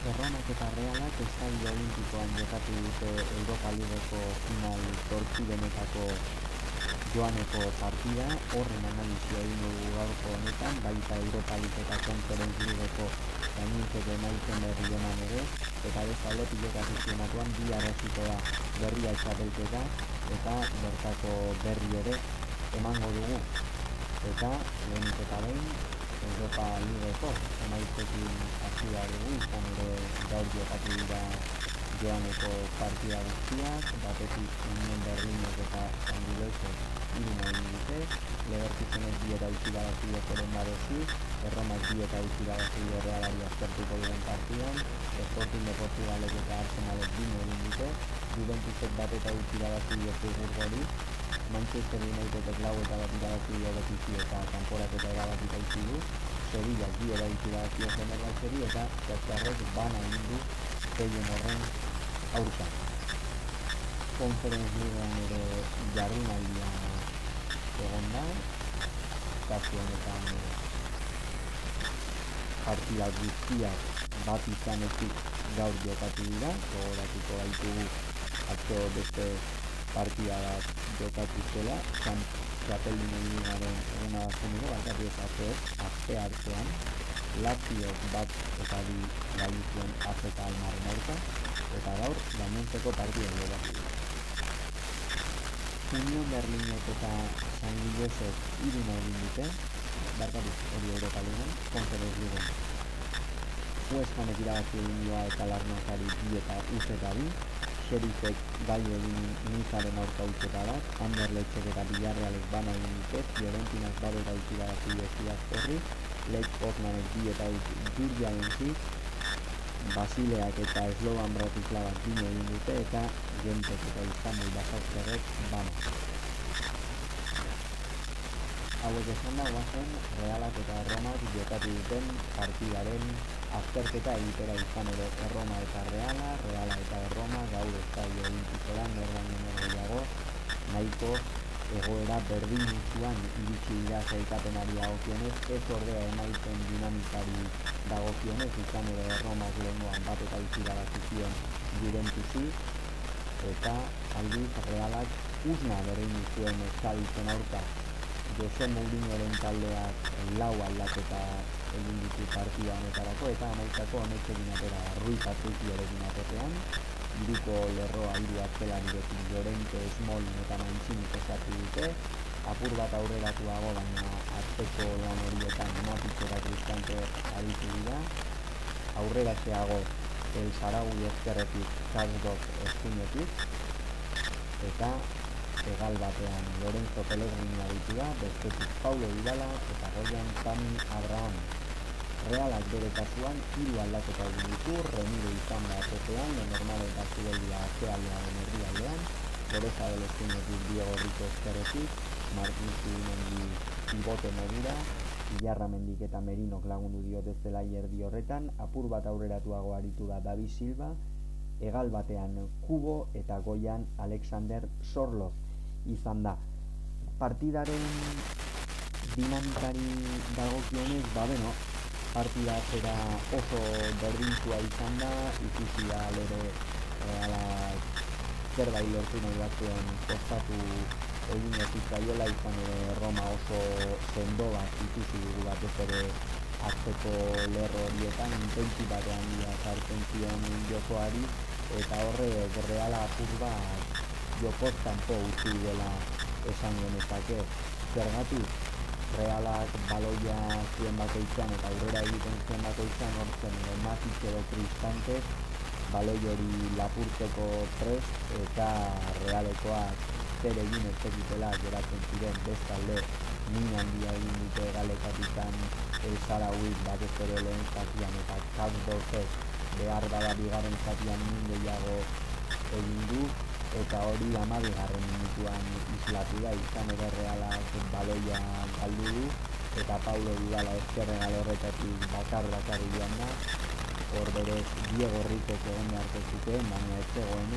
Erromak eta Realak Estadio Olimpikoan jokatu dute Europa Ligeko final tortzi denetako joaneko partida, horren analizia egin dugu gaurko honetan, baita Europa eta Conference Ligeko gaininteko emaiten berri eman ere, eta bezala pilotatu zionatuan bi arraziko berria esabelteka eta bertako berri ere emango dugu. Eta, lehenik eta behin, Europa Ligeko emaitzekin hasi behar dugu, izan ere gaur jokatu dira joaneko partida guztiak, batetik Union Berlinek eta San Gilesek hiru nahi dute, Leverkusenek bi eta utzi badazi dokoren badezi, Erromak bi eta utzi badazi realari aztertuko duen partidan, Sporting de Portugalek eta Arsenalek bi egin dute, Juventusek bat eta utzi badazi dokoren burgori, Manchester Unitedek lau eta bat irabazi dio eta kanporak eta erabaki gaitzi du, Sevilla bi erabaki irabazi Fenerbahçeri eta Zertzarrek bana egin du zeien horren aurka. Conference Leaguean ere jardunaldia egon da, kasu honetan partida guztiak bat izanetik gaur jokatu dira, gogoratuko gaitugu atzo beste partida bat jokatu zela, zan txapeldin egin garen eguna zenero, barkatu ez atzeet, azte hartzean, Lazio bat eta bi gaitu zuen azeta almarren aurka, eta gaur gainontzeko partida jokatu. Union Berlinek eta San Gilesek iruna egin dute, barkatu hori Europa Ligan, Conference Ligan. Hueskan ekirabazi egin dioa eta Larnakari bi eta U eta bi, Xerifek gai egin nizaren aurka utzeta bat, Anderletzek eta Bilarrealek bana egin dute, Fiorentinak bat eta utzi bat zideziak horri, Lake Portmanek bi eta Jurgia entzik, Basileak eta Esloban Bratislavak bine egin dute, eta Gentek eta Istanbul Basauzerrek bana. Hauek esan da, guazen, Realak eta Erromak jokatu duten partidaren azterketa egitera izan ere erroma eta reala, reala eta erroma, gaur estadio egintuzera, norban gehiago, nahiko egoera berdin nintzuan iritsi dira zaitapenari dagokionez, ez ordea emaiten dinamikari dagokionez, izan ere erromak lehenkoan bat eta izira bat zion jurentuzi, eta aldiz realak uzna berdin nintuen eskaditzen aurka Jose Mourinhoren taldeak lau aldaketa egin ditu partida honetarako eta amaitako honek egin atera Rui Patricio egin atetean iruko lerroa iru atzelan irekin Llorente, Smolin eta Mancini esatu dute. Apur bat aurreratuago baina atzeko lan horietan Matic eta Cristante aditu dira. Aurrera zeago El Saragui ezkerretik Karsdok eskuinetik eta egal batean Lorenzo Pellegrini aditu da, bestetik Paulo Vidala eta goian Tami Abraham. Realak bere kasuan hiru aldaketa egin ditu, Remiro izan da atepean, le normal eta zubeldia atealdean erdialdean, Goreza Belezkinetik Diego Rico Eskeretik, Martin Zubimendi pivote modura, Ilarra Mendik eta Merinok lagundu diote zela erdi horretan, apur bat aurreratuago aritu da Davi Silva, egal batean Kubo eta goian Alexander Sorloz izan da. Partidaren dinamikari dagokionez, ba beno, partida zera oso berdintua izan da, ikusi da lere ala zerbait lortu nahi batzuen kostatu egin ez izan ere Roma oso sendo bat ikusi dugu bat ez ere azteko lerro horietan intentsi batean dira zartzen zion jokoari eta horre reala apur bat jokoztan po utzi dela esan genezake. Zergatik realak baloia zuen bakoitzan eta aurrera egiten zuen bakoitzan hortzen mazik edo kristante baloi hori lapurteko prest eta realekoak zer egin ez egitela geratzen ziren. Bestalde min handia egin dute galekatikan el Sarauik bat ere lehen zatian eta kasdozek behar bada bigaren zatian min gehiago egin du eta hori amabigarren minutuan islatu da izan ere realak baloia galdu du. Eta Paulo Vidala ezkerre galorretatik bakar bakar joan da. Hor berez Diego Rico egon beharko zuten baina ez zegoen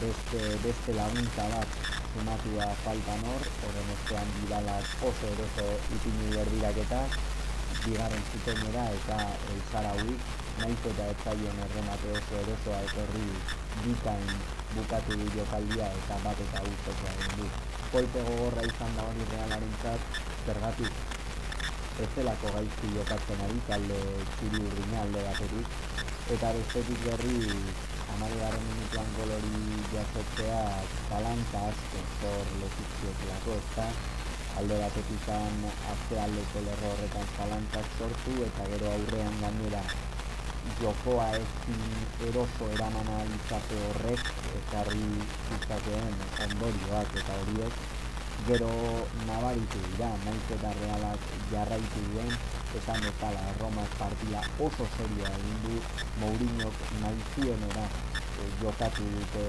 beste, beste laguntza bat sumatu da faltan hor. Horren ezkean Vidalak oso eroso ipinu berdirak eta bigarren zutenera eta Elzarauik naiz eta ez zaion erremate oso erosoa etorri bikain bukatu du jokaldia eta bat eta guztokoa egin du. Kolpe gogorra izan da hori realaren zergatik ez zelako gaizki jokatzen ari talde txuri urdina alde batetik eta bestetik berri amarigaren minutuan gol hori jasotzea zalantza asko zor leziziotelako ez da alde batetik azte aldeko lerro horretan zalantzak sortu eta gero aurrean gainera jokoa ezin eroso eramana izate horrek ekarri izakeen ondorioak eta horiek gero nabaritu dira, naiz eta realak jarraitu duen, esan bezala Romak partida oso serioa egin du, Mourinhok nahi zuenera e, jokatu dute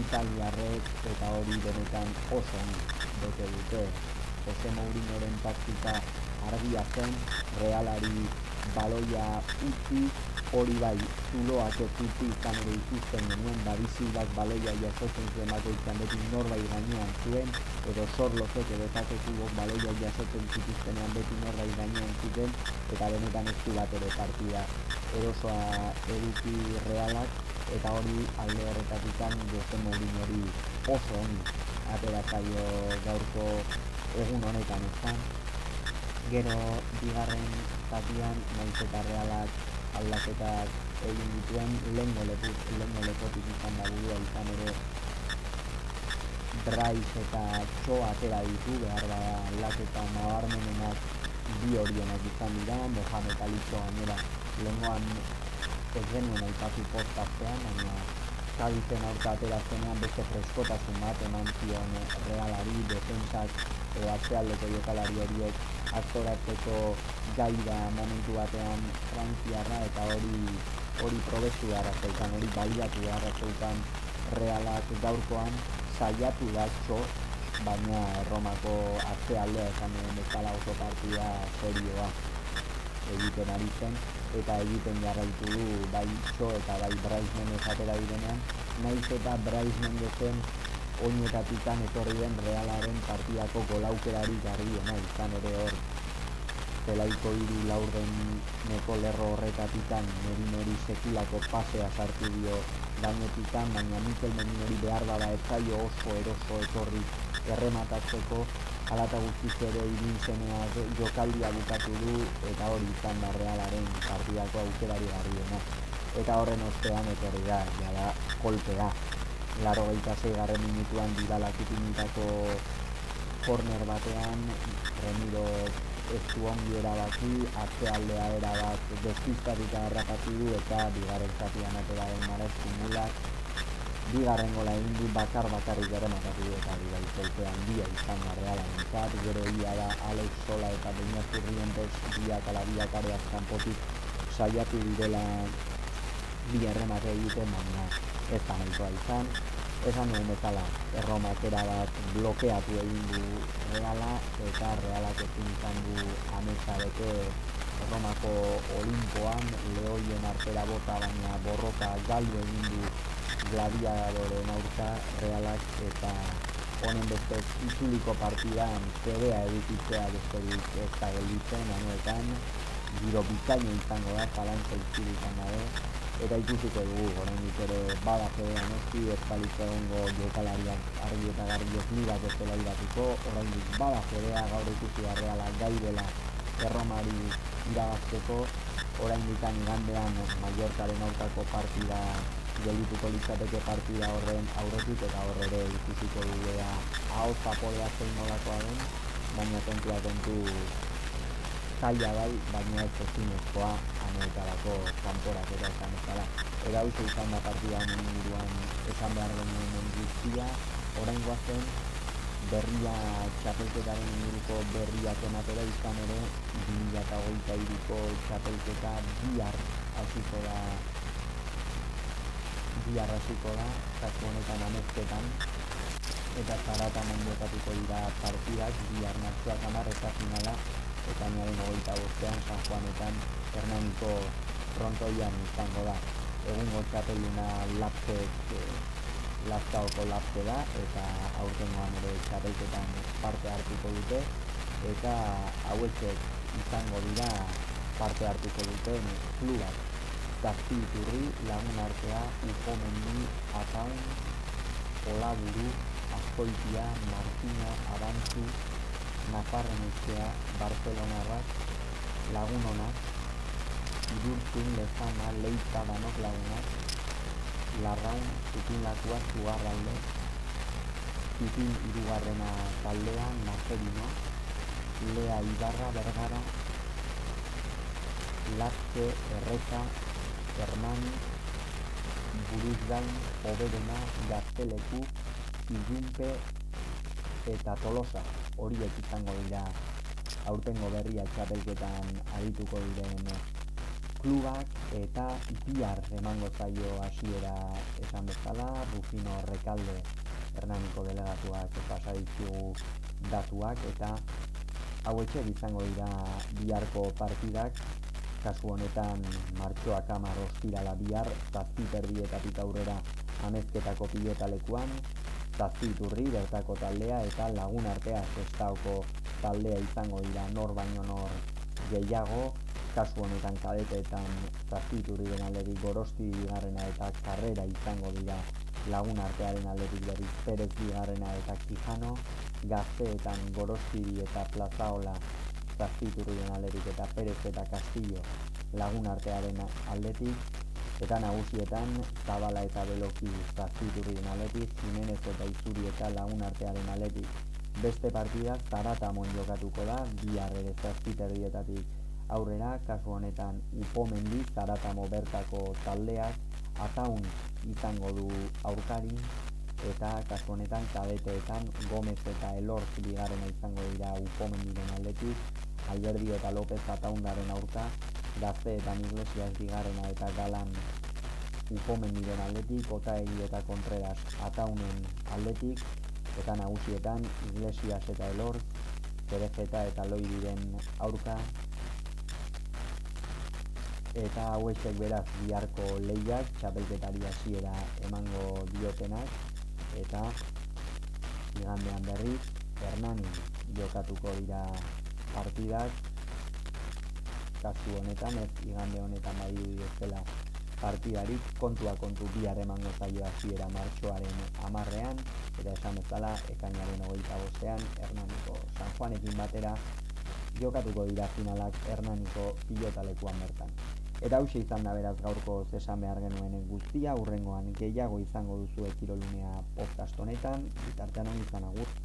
Italiarrek eta hori denetan oso bete dute. Jose Mourinhoren taktika argia zen, realari baloia utzi, hori bai, zuloak ez utzi izan ere ikusten genuen, bat baloia jasotzen zuen bakoitzan beti norbait gainean zuen, edo sorlozek edo etakekubok baloia jasotzen zituztenean beti norbait gainean zuten, eta benetan ez bat ere partida erosoa eduki realak, eta hori alde horretatikan Jose Mourinho hori oso ongi atera zaio gaurko egun honetan ezan. Gero bigarren zatian, naiz eta realak aldaketak egin dituen lehengo leput, lehengo lepotik izan da burua izan ere Braiz eta Txo atera ditu, behar da aldaketa nabarmenenak bi horienak izan dira, Mohamed Ali Txo gainera lehengoan ez genuen aipatu postaztean, baina Kadizen aurka atera zenean beste freskotasun bat eman zion realari, defensak edo atzealdeko jokalari horiek aztoratzeko gai da momentu batean frantziarra eta hori hori probestu gara zeukan, hori baliatu gara zeukan realak gaurkoan saiatu da txo, baina Romako azte aldea esan duen bezala oso partida serioa egiten ari zen eta egiten jarraitu du bai txo eta bai Braizmen esatera direnean. Naiz eta Braizmen dezen oinetatikan etorri den realaren partidako golaukerari garriena izan ere hor. Zelaiko hiru laurden neko lerro horretatikan neri neri sekulako pasea sartu dio gainetikan, baina Mikel Menin behar bada etzaio oso eroso etorri errematatzeko alata guztiz ere idin zenea jokaldia bukatu du eta hori izan da realaren partidako aukerari garriena. Eta horren ostean etorri da, jada, kolpea. Laro gaita garren minutuan didalak ipinitako corner batean Remiro ez du ongi erabaki, atze aldea erabat despistatuta errapatu du eta bigarren zatian atera den mara estimulak bigarren gola egin du bakar bakarrik ere matatu eta dira izolte handia izan da reala nintzat, gero ia da Alex Sola eta Beñat Zurrientes biak ala biak areaz kanpotik saiatu direla bi erremate egiten, baina ez da nahikoa izan. Esan nuen bezala, erromak bat blokeatu egin du reala, eta realak ezin izan du ametsareke erromako olimpoan, lehoien artera bota baina borroka galdu egin du gladiadoren aurka realak, eta honen beste itzuliko partidan zebea edukitzea besterik ez da gelditzen, anuetan, giro bikaino izango da, zalantza izan gabe, eta ikusiko dugu, oraindik ere bada fedean noski, ez balitza egongo jokalariak argi eta garbi ez nibak ez dela iratuko, oraindik bada fedea gaur ikusi reala gai dela erromari irabazteko, oraindik igandean Mallorcaren aurkako partida geldituko litzateke partida horren aurretik eta ere ikusiko dugu hau zapolea zein nolakoa den, baina kontua kontu zaila bai, baina ez ezinezkoa aneetarako kanporak eta esan ezala. Eta hau izan da partida honen inguruan esan behar genuen guztia, orain guazen berria txapelketaren inguruko berriak ematera izan ere 2008ko txapelketa bihar hasiko da bihar hasiko da kasu honetan amezketan eta zarata munduetatuko dira partidak bihar martxoak amar eta finala ekainaren hogeita bostean San Juanetan Hernaniko frontoian izango da. Egungo txapeluna lapsek e, lapsaoko lapse da eta aurtengoan ere txapelketan parte hartuko dute eta hauetxek izango dira parte hartuko duten klubak. Zazpi iturri, lagun artea, upomendi, ataun, olaburu, azkoitia, martina, abantzu, nafarren euskea, barcelonarrak, lagun honak, idurtzun, lezana, leitza, banok lagunak, larraun, zukin lakua, zugarralde, zukin irugarrena taldea, naferino, lea ibarra, bergara, lazke, erreta, hermani, buruzgain, obedena, gazteleku, izunpe, eta tolosa, horiek izango dira aurtengo berria txapelketan arituko diren klubak eta bihar emango zaio hasiera esan bezala, Rufino Rekalde Hernaniko delegatuak pasaditzu datuak eta hau etxe izango dira biharko partidak kasu honetan martxoak amar ostirala bihar zazpi perdietatik aurrera amezketako pilotalekuan zazpi turri bertako taldea eta lagun artea zestaoko taldea izango dira nor baino nor gehiago. Kasu honetan kadeteetan zazpituri den alderik gorosti bigarrena eta karrera izango dira lagun artearen alderik berriz perez bigarrena eta kijano gazteetan gorosti eta plazaola zazpituri den alderik eta perez eta kastillo lagun artearen aldetik eta nagusietan zabala eta beloki zazpituri den aldetik zimenez eta izuri eta lagun artearen aldetik. Beste partida zaratamon jokatuko da bihar ere zazpiterdietatik aurrera, kasu honetan upomendi, zaratamo bertako taldeak, ataun izango du aurkari, eta kasu honetan kadeteetan Gomez eta Elorz bigarrena izango dira upomendiren aldetik, Alberdi eta López ataundaren aurka, gazteetan iglesias bigarrena eta galan upomendiren aldetik, otaegi eta kontreras ataunen aldetik, eta nagusietan iglesias eta Elorz, Zerezeta eta Loidiren aurka, eta hauexek beraz biharko lehiak txapelketari hasiera emango diotenak eta igandean berriz Hernani jokatuko dira partidak kasu honetan ez igande honetan bai dira partidarik kontua kontu bihar emango zaio hasiera martxoaren amarrean eta esan bezala ekainaren hogeita bostean Hernaniko San Juanekin batera jokatuko dira finalak Hernaniko pilotalekuan bertan. Eta hau izan da beraz gaurko zesan behar genuen guztia, urrengoan gehiago izango duzu ekirolunea podcast honetan, bitartean izan agur.